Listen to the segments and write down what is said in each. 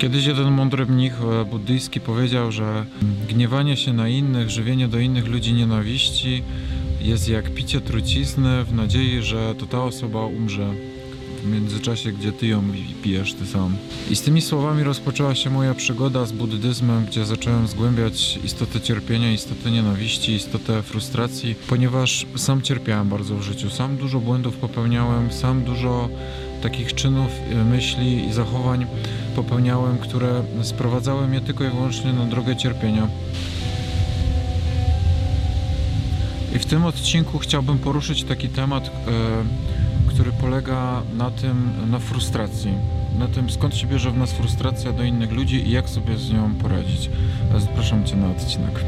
Kiedyś jeden mądry mnich e, buddyjski powiedział, że gniewanie się na innych, żywienie do innych ludzi nienawiści jest jak picie trucizny w nadziei, że to ta osoba umrze w międzyczasie, gdzie ty ją pi- pijesz ty sam. I z tymi słowami rozpoczęła się moja przygoda z buddyzmem, gdzie zacząłem zgłębiać istotę cierpienia, istotę nienawiści, istotę frustracji, ponieważ sam cierpiałem bardzo w życiu, sam dużo błędów popełniałem, sam dużo takich czynów, y, myśli i zachowań popełniałem, które sprowadzały mnie tylko i wyłącznie na drogę cierpienia. I w tym odcinku chciałbym poruszyć taki temat, e, który polega na tym, na frustracji. Na tym, skąd się bierze w nas frustracja do innych ludzi i jak sobie z nią poradzić. Zapraszam Cię na odcinek.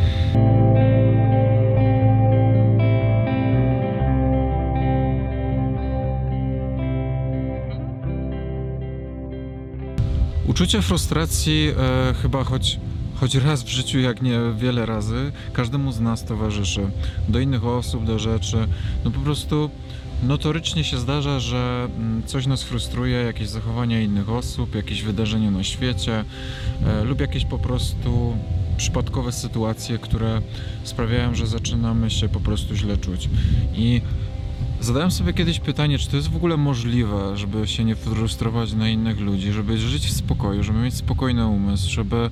Uczucie frustracji e, chyba choć, choć raz w życiu, jak nie wiele razy, każdemu z nas towarzyszy. Do innych osób, do rzeczy. No po prostu notorycznie się zdarza, że mm, coś nas frustruje, jakieś zachowania innych osób, jakieś wydarzenie na świecie e, lub jakieś po prostu przypadkowe sytuacje, które sprawiają, że zaczynamy się po prostu źle czuć. I Zadałem sobie kiedyś pytanie, czy to jest w ogóle możliwe, żeby się nie frustrować na innych ludzi, żeby żyć w spokoju, żeby mieć spokojny umysł, żeby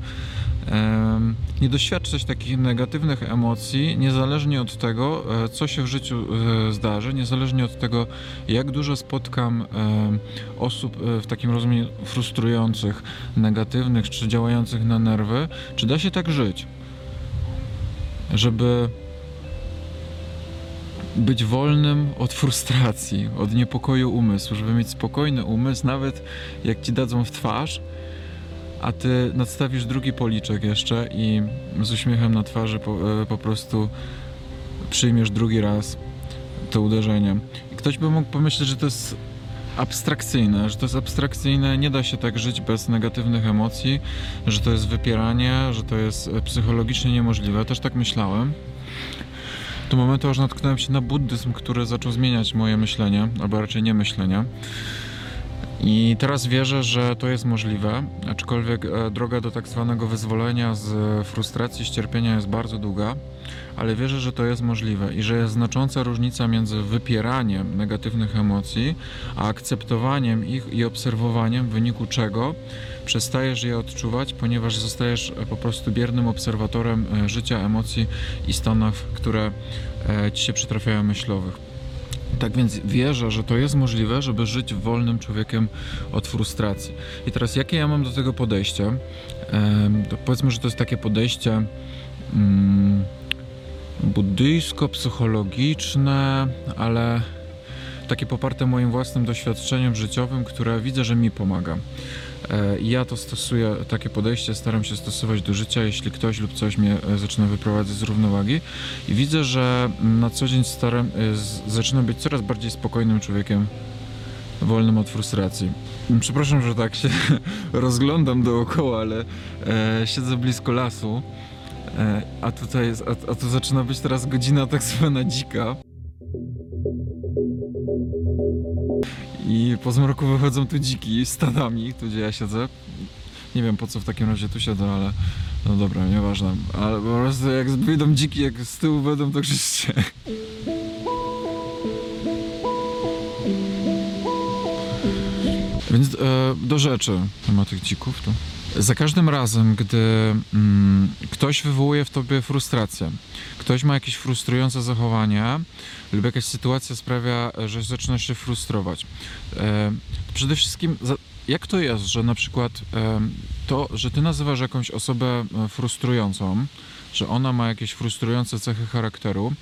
em, nie doświadczać takich negatywnych emocji, niezależnie od tego, e, co się w życiu e, zdarzy, niezależnie od tego, jak dużo spotkam em, osób e, w takim rozumieniu frustrujących, negatywnych czy działających na nerwy, czy da się tak żyć, żeby być wolnym od frustracji, od niepokoju umysłu, żeby mieć spokojny umysł, nawet jak ci dadzą w twarz, a ty nadstawisz drugi policzek jeszcze i z uśmiechem na twarzy po, e, po prostu przyjmiesz drugi raz to uderzenie. I ktoś by mógł pomyśleć, że to jest abstrakcyjne, że to jest abstrakcyjne, nie da się tak żyć bez negatywnych emocji, że to jest wypieranie, że to jest psychologicznie niemożliwe. Też tak myślałem do momentu, aż natknąłem się na buddyzm, który zaczął zmieniać moje myślenie, albo raczej nie myślenie. I teraz wierzę, że to jest możliwe, aczkolwiek e, droga do tak zwanego wyzwolenia z frustracji, z cierpienia jest bardzo długa, ale wierzę, że to jest możliwe i że jest znacząca różnica między wypieraniem negatywnych emocji, a akceptowaniem ich i obserwowaniem, w wyniku czego przestajesz je odczuwać, ponieważ zostajesz e, po prostu biernym obserwatorem e, życia, emocji i stanów, które e, ci się przytrafiają myślowych. Tak więc wierzę, że to jest możliwe, żeby żyć wolnym człowiekiem od frustracji. I teraz jakie ja mam do tego podejście? To powiedzmy, że to jest takie podejście mm, buddyjsko-psychologiczne, ale takie poparte moim własnym doświadczeniem życiowym, które widzę, że mi pomaga. E, ja to stosuję, takie podejście staram się stosować do życia, jeśli ktoś lub coś mnie e, zaczyna wyprowadzać z równowagi. I widzę, że na co dzień staram, e, zaczynam być coraz bardziej spokojnym człowiekiem, wolnym od frustracji. Przepraszam, że tak się rozglądam dookoła, ale e, siedzę blisko lasu, e, a tutaj jest, a, a to zaczyna być teraz godzina tak zwana dzika. I po zmroku wychodzą tu dziki stadami, tu gdzie ja siedzę. Nie wiem po co w takim razie tu siedzę, ale no dobra, nieważne. Ale po prostu jak wyjdą dziki, jak z tyłu będą, to krzyczcie. Więc e, do rzeczy. Ma tych dzików tu. Za każdym razem, gdy mm, ktoś wywołuje w tobie frustrację, ktoś ma jakieś frustrujące zachowania lub jakaś sytuacja sprawia, że zaczynasz się frustrować. E, przede wszystkim, za, jak to jest, że na przykład e, to, że ty nazywasz jakąś osobę e, frustrującą, że ona ma jakieś frustrujące cechy charakteru,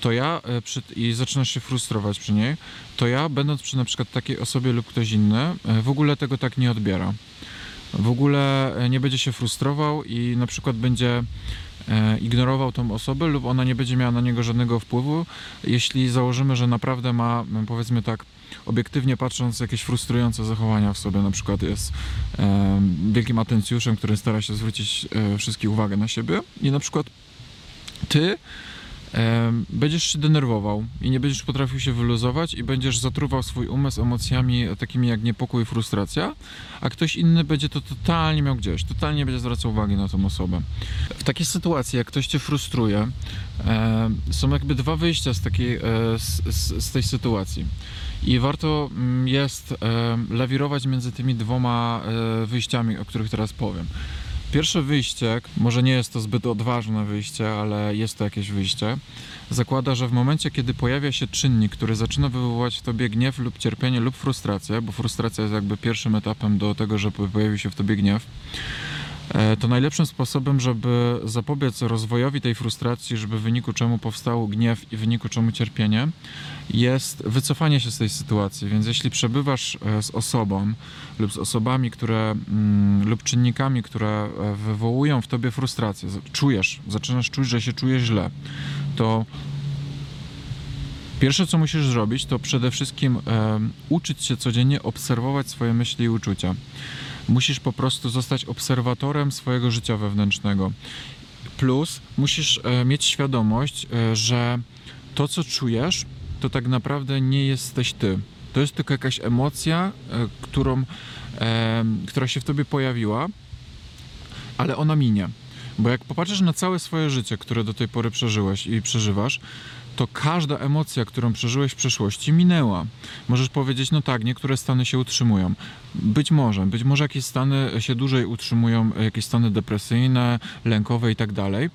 to ja e, przy, i zaczynasz się frustrować przy niej, to ja, będąc przy na przykład takiej osobie lub ktoś inny, e, w ogóle tego tak nie odbiera. W ogóle e, nie będzie się frustrował i na przykład będzie ignorował tą osobę lub ona nie będzie miała na niego żadnego wpływu, jeśli założymy, że naprawdę ma, powiedzmy tak, obiektywnie patrząc, jakieś frustrujące zachowania w sobie, na przykład jest e, wielkim atencjuszem, który stara się zwrócić e, wszystkich uwagę na siebie i na przykład ty będziesz się denerwował i nie będziesz potrafił się wyluzować i będziesz zatruwał swój umysł emocjami takimi jak niepokój i frustracja, a ktoś inny będzie to totalnie miał gdzieś, totalnie nie będzie zwracał uwagi na tą osobę. W takiej sytuacji, jak ktoś cię frustruje, są jakby dwa wyjścia z, takiej, e, z, z, z tej sytuacji. I warto mm, jest lawirować między tymi dwoma e, wyjściami, o których teraz powiem. Pierwsze wyjście, może nie jest to zbyt odważne wyjście, ale jest to jakieś wyjście, zakłada, że w momencie, kiedy pojawia się czynnik, który zaczyna wywoływać w tobie gniew lub cierpienie lub frustrację, bo frustracja jest jakby pierwszym etapem do tego, żeby pojawił się w tobie gniew, to najlepszym sposobem, żeby zapobiec rozwojowi tej frustracji, żeby w wyniku czemu powstał gniew i w wyniku czemu cierpienie, jest wycofanie się z tej sytuacji. Więc jeśli przebywasz e, z osobą lub z osobami, które mm, lub czynnikami, które e, wywołują w tobie frustrację, czujesz, zaczynasz czuć, że się czujesz źle, to pierwsze co musisz zrobić, to przede wszystkim e, uczyć się codziennie obserwować swoje myśli i uczucia. Musisz po prostu zostać obserwatorem swojego życia wewnętrznego. Plus musisz e, mieć świadomość, e, że to co czujesz, to tak naprawdę nie jesteś ty. To jest tylko jakaś emocja, e, którą, która się w tobie pojawiła, ale ona minie. Bo jak popatrzysz na całe swoje życie, które do tej pory przeżyłeś i przeżywasz, to każda emocja, którą przeżyłeś w przeszłości, minęła. Możesz powiedzieć, no tak, niektóre stany się utrzymują. Być może, być może jakieś stany się dłużej utrzymują, jakieś stany depresyjne, lękowe i tak dalej,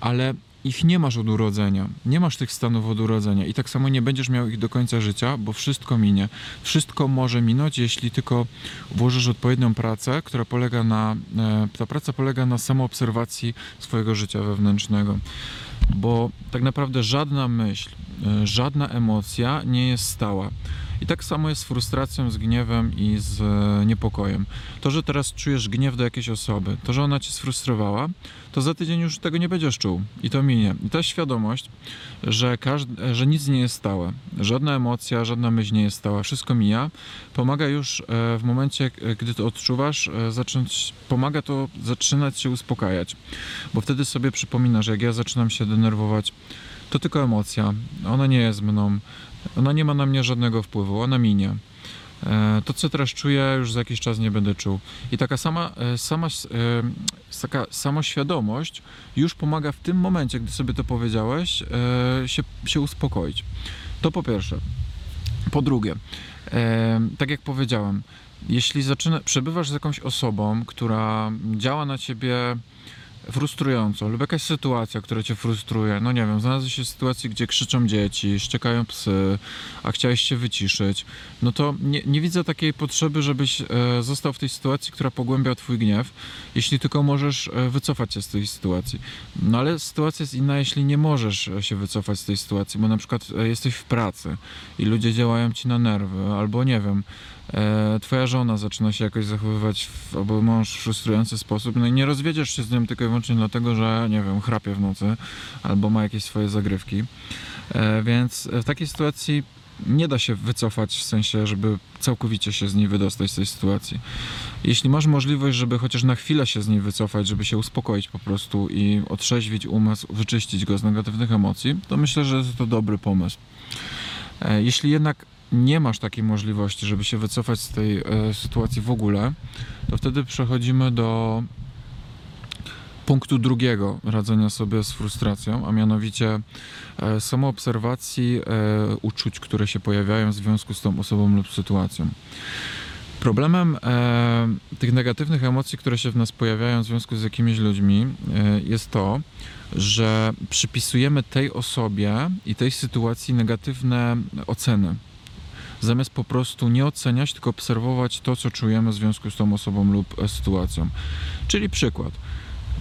ale ich nie masz od urodzenia. Nie masz tych stanów od urodzenia i tak samo nie będziesz miał ich do końca życia, bo wszystko minie. Wszystko może minąć, jeśli tylko włożysz odpowiednią pracę, która polega na, e, ta praca polega na samoobserwacji swojego życia wewnętrznego. Bo tak naprawdę żadna myśl, e, żadna emocja nie jest stała. I tak samo jest z frustracją, z gniewem i z e, niepokojem. To, że teraz czujesz gniew do jakiejś osoby, to, że ona cię sfrustrowała, to za tydzień już tego nie będziesz czuł i to minie. I ta świadomość, że, że nic nie jest stałe, żadna emocja, żadna myśl nie jest stała, wszystko mija, pomaga już e, w momencie, gdy to odczuwasz, e, zacząć, pomaga to zaczynać się uspokajać. Bo wtedy sobie przypominasz, jak ja zaczynam się denerwować, to tylko emocja, ona nie jest mną, ona nie ma na mnie żadnego wpływu, ona minie. E, To, co teraz czuję, już za jakiś czas nie będę czuł. I taka sama, e, sama, e, taka samoświadomość już pomaga w tym momencie, gdy sobie to powiedziałeś, się, się uspokoić. To po pierwsze. Po drugie, tak jak powiedziałem, jeśli zaczyna, przebywasz z jakąś osobą, która działa na ciebie frustrująco, lub jakaś sytuacja, która cię frustruje, no nie wiem, znalazłeś się w sytuacji, gdzie krzyczą dzieci, szczekają psy, a chciałeś się wyciszyć, no to nie, nie widzę takiej potrzeby, żebyś e, został w tej sytuacji, która pogłębia twój gniew, jeśli tylko możesz e, wycofać się z tej sytuacji. No ale sytuacja jest inna, jeśli nie możesz e, się wycofać z tej sytuacji, bo na przykład jesteś w pracy i ludzie działają ci na nerwy, albo nie wiem, e, twoja żona zaczyna się jakoś zachowywać, w, albo mąż w frustrujący sposób, no i nie rozwiedziesz się z nią tylko i wyłącznie dlatego, że, nie wiem, chrapie w nocy, albo ma jakieś swoje zagrywki. E, więc w takiej sytuacji nie da się wycofać, w sensie, żeby całkowicie się z niej wydostać z tej sytuacji. Jeśli masz możliwość, żeby chociaż na chwilę się z niej wycofać, żeby się uspokoić po prostu i otrzeźwić umysł, wyczyścić go z negatywnych emocji, to myślę, że jest to dobry pomysł. E, Jeśli jednak nie masz takiej możliwości, żeby się wycofać z tej e, sytuacji w ogóle, to wtedy przechodzimy do punktu drugiego radzenia sobie z frustracją, a mianowicie e, samoobserwacji e, uczuć, które się pojawiają w związku z tą osobą lub sytuacją. Problemem e, tych negatywnych emocji, które się w nas pojawiają w związku z jakimiś ludźmi, e, jest to, że przypisujemy tej osobie i tej sytuacji negatywne oceny. Zamiast po prostu nie oceniać, tylko obserwować to, co czujemy w związku z tą osobą lub e, sytuacją. Czyli przykład.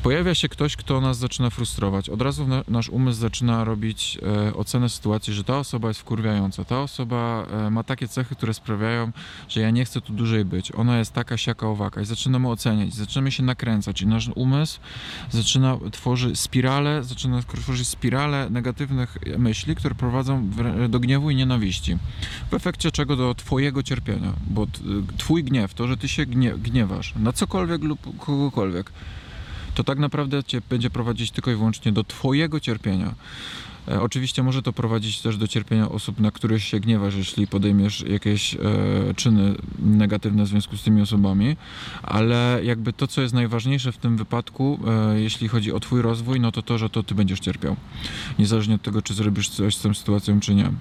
Pojawia się ktoś, kto nas zaczyna frustrować. Od razu na, nasz umysł zaczyna robić e, ocenę sytuacji, że ta osoba jest wkurwiająca. Ta osoba e, ma takie cechy, które sprawiają, że ja nie chcę tu dłużej być. Ona jest taka, siaka, owaka. I zaczynamy oceniać, zaczynamy się nakręcać. I nasz umysł zaczyna tworzyć spirale, zaczyna tworzyć spirale negatywnych myśli, które prowadzą do gniewu i nienawiści. W efekcie czego do twojego cierpienia. Bo twój gniew, to, że ty się gnie, gniewasz na cokolwiek lub kogokolwiek, to tak naprawdę cię będzie prowadzić tylko i wyłącznie do twojego cierpienia. E, Oczywiście może to prowadzić też do cierpienia osób, na których się gniewasz, jeśli podejmiesz jakieś e, czyny negatywne w związku z tymi osobami, ale jakby to, co jest najważniejsze w tym wypadku, e, jeśli chodzi o twój rozwój, no to to, że to ty będziesz cierpiał. Niezależnie od tego, czy zrobisz coś z tą sytuacją, czy nie, e,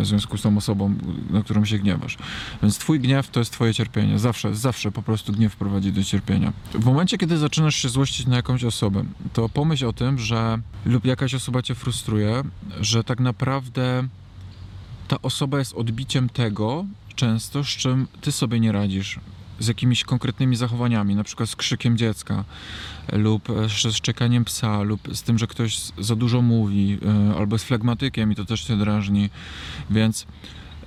w związku z tą osobą, na którą się gniewasz. Więc twój gniew to jest twoje cierpienie. Zawsze, zawsze po prostu gniew prowadzi do cierpienia. W momencie, kiedy zaczynasz się złościć na jakąś osobę, to pomyśl o tym, że lub jakaś osoba cię frustruje, że tak naprawdę ta osoba jest odbiciem tego często, z czym ty sobie nie radzisz. Z jakimiś konkretnymi zachowaniami, na przykład z krzykiem dziecka, lub e, z szczekaniem psa, lub z tym, że ktoś za dużo mówi, e, albo z flegmatykiem i to też cię drażni. Więc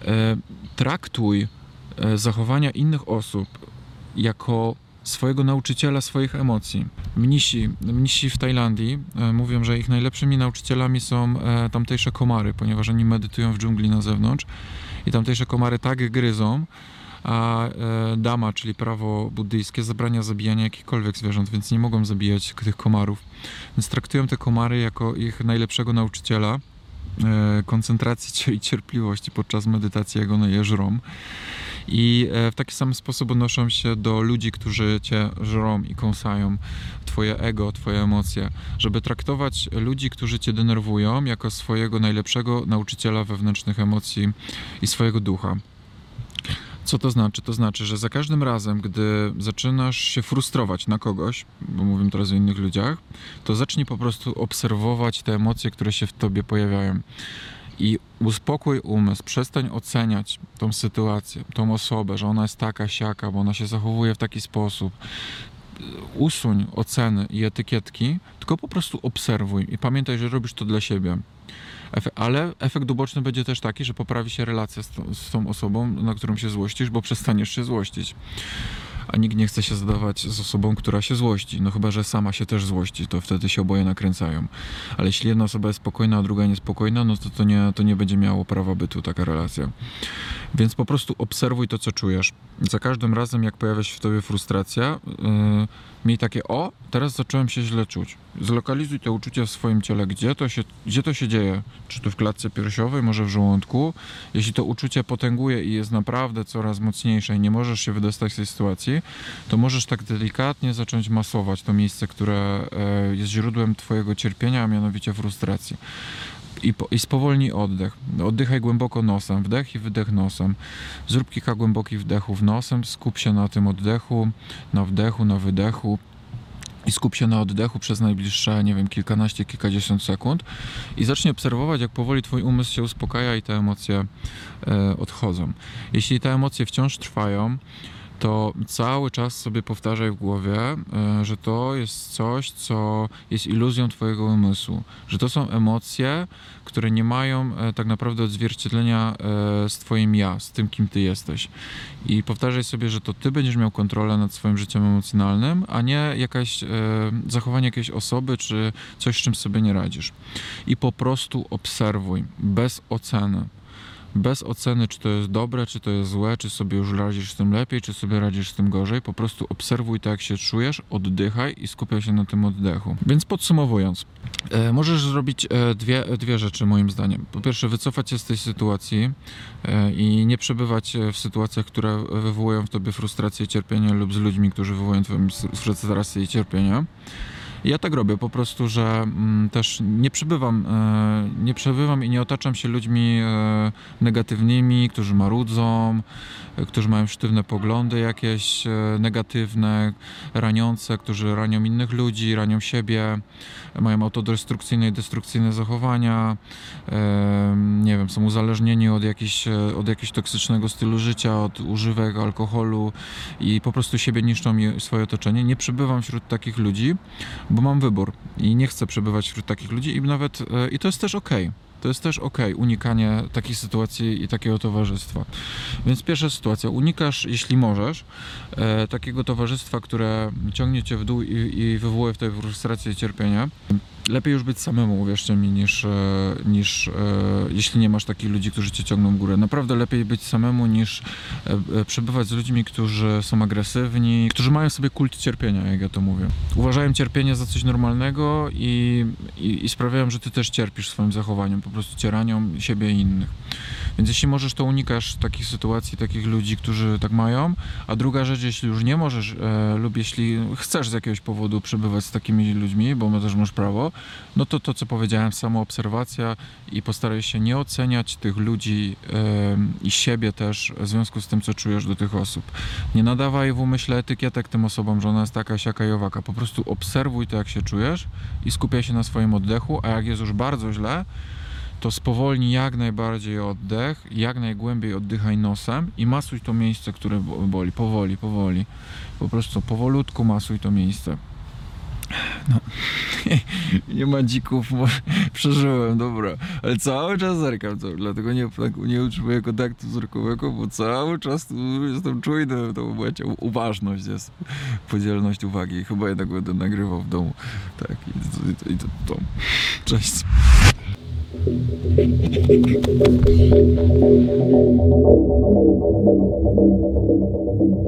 e, traktuj zachowania innych osób jako swojego nauczyciela swoich emocji. Mnisi, mnisi w Tajlandii e, mówią, że ich najlepszymi nauczycielami są e, tamtejsze komary, ponieważ oni medytują w dżungli na zewnątrz i tamtejsze komary tak gryzą, a e, dama, czyli prawo buddyjskie, zabrania zabijania jakichkolwiek zwierząt, więc nie mogą zabijać tych komarów. Więc traktują te komary jako ich najlepszego nauczyciela koncentracji i cierpliwości podczas medytacji, jak one je żrą. I e, w taki sam sposób odnoszą się do ludzi, którzy cię żrą i kąsają twoje ego, twoje emocje, żeby traktować ludzi, którzy cię denerwują, jako swojego najlepszego nauczyciela wewnętrznych emocji i swojego ducha. Co to znaczy? To znaczy, że za każdym razem, gdy zaczynasz się frustrować na kogoś, bo mówimy teraz o innych ludziach, to zacznij po prostu obserwować te emocje, które się w tobie pojawiają. I uspokój umysł, przestań oceniać tą sytuację, tą osobę, że ona jest taka, siaka, bo ona się zachowuje w taki sposób. Usuń oceny i etykietki, tylko po prostu obserwuj i pamiętaj, że robisz to dla siebie. Ale efekt uboczny będzie też taki, że poprawi się relacja z z tą osobą, na którą się złościsz, bo przestaniesz się złościć. A nikt nie chce się zadawać z osobą, która się złości. No chyba, że sama się też złości, to wtedy się oboje nakręcają. Ale jeśli jedna osoba jest spokojna, a druga niespokojna, no to to nie, to nie będzie miało prawa bytu taka relacja. Więc po prostu obserwuj to, co czujesz. Za każdym razem, jak pojawia się w tobie frustracja, yy, miej takie, o, teraz zacząłem się źle czuć. Zlokalizuj te uczucia w swoim ciele, gdzie to się, gdzie to się dzieje. Czy to w klatce piersiowej, może w żołądku. Jeśli to uczucie potęguje i jest naprawdę coraz mocniejsze i nie możesz się wydostać z tej sytuacji, to możesz tak delikatnie zacząć masować to miejsce, które e, jest źródłem twojego cierpienia, a mianowicie frustracji. I, po, I spowolnij oddech. Oddychaj głęboko nosem, wdech i wydech nosem. Zrób kilka głębokich wdechów nosem, skup się na tym oddechu, na wdechu, na wydechu. I skup się na oddechu przez najbliższe, nie wiem, kilkanaście, kilkadziesiąt sekund i zacznij obserwować, jak powoli Twój umysł się uspokaja i te emocje e, odchodzą. Jeśli te emocje wciąż trwają, to cały czas sobie powtarzaj w głowie, e, że to jest coś, co jest iluzją Twojego umysłu, że to są emocje, które nie mają e, tak naprawdę odzwierciedlenia e, z Twoim ja, z tym, kim Ty jesteś. I powtarzaj sobie, że to Ty będziesz miał kontrolę nad swoim życiem emocjonalnym, a nie jakaś zachowanie jakiejś osoby, czy coś, z czym sobie nie radzisz. I po prostu obserwuj, bez oceny bez oceny, czy to jest dobre, czy to jest złe, czy sobie już radzisz z tym lepiej, czy sobie radzisz z tym gorzej. Po prostu obserwuj to, jak się czujesz, oddychaj i skupiaj się na tym oddechu. Więc podsumowując, e, możesz zrobić e, dwie, dwie rzeczy, moim zdaniem. Po pierwsze, wycofać się z tej sytuacji e, i nie przebywać e, w sytuacjach, które wywołują w tobie frustrację i cierpienie, lub z ludźmi, którzy wywołują twoją frustrację i cierpienie. Ja tak robię po prostu, że mm, też nie przebywam, e, nie przebywam i nie otaczam się ludźmi e, negatywnymi, którzy marudzą, e, którzy mają sztywne poglądy jakieś negatywne, raniące, którzy ranią innych ludzi, ranią siebie, mają autodestrukcyjne i destrukcyjne zachowania, nie wiem, są uzależnieni od jakichś, e, od jakiegoś toksycznego stylu życia, od używek alkoholu i po prostu siebie niszczą i swoje otoczenie. Nie przebywam wśród takich ludzi, bo mam wybór i nie chcę przebywać wśród takich ludzi i nawet e, i to jest też okej. To jest też okej, unikanie takich sytuacji i takiego towarzystwa. Więc pierwsza sytuacja, unikasz, jeśli możesz, e, takiego towarzystwa, które ciągnie cię w dół i, i wywołuje w tej frustrację i cierpienie. Lepiej już być samemu, uwierzcie mi, niż, e, niż e, jeśli nie masz takich ludzi, którzy cię ciągną w górę. Naprawdę lepiej być samemu, niż e, e, przebywać z ludźmi, którzy są agresywni, którzy mają sobie kult cierpienia, jak ja to mówię. Uważają cierpienie za coś normalnego i, i, i sprawiają, że ty też cierpisz swoim zachowaniem. Po prostu cieraniom siebie i innych. Więc jeśli możesz, to unikasz takich sytuacji, takich ludzi, którzy tak mają. A druga rzecz, jeśli już nie możesz e, lub jeśli chcesz z jakiegoś powodu przebywać z takimi ludźmi, bo my też masz prawo, no to to, co powiedziałem, samoobserwacja i postaraj się nie oceniać tych ludzi e, i siebie też w związku z tym, co czujesz do tych osób. Nie nadawaj w umyśle etykietek tym osobom, że ona jest taka, siaka i owaka. Po prostu obserwuj to, jak się czujesz i skupiaj się na swoim oddechu, a jak jest już bardzo źle, to spowolnij jak najbardziej oddech, jak najgłębiej oddychaj nosem i masuj to miejsce, które bo- boli, powoli, powoli. Po prostu powolutku masuj to miejsce. No, nie ma dzików, bo przeżyłem, dobra, ale cały czas zerkam, co? dlatego nie, tak nie utrzymuję kontaktu wzrokowego, bo cały czas jestem czujny, to będzie uważność jest, podzielność uwagi, chyba jednak będę nagrywał w domu, tak, i to, i to, i to, to. cześć. Thank you.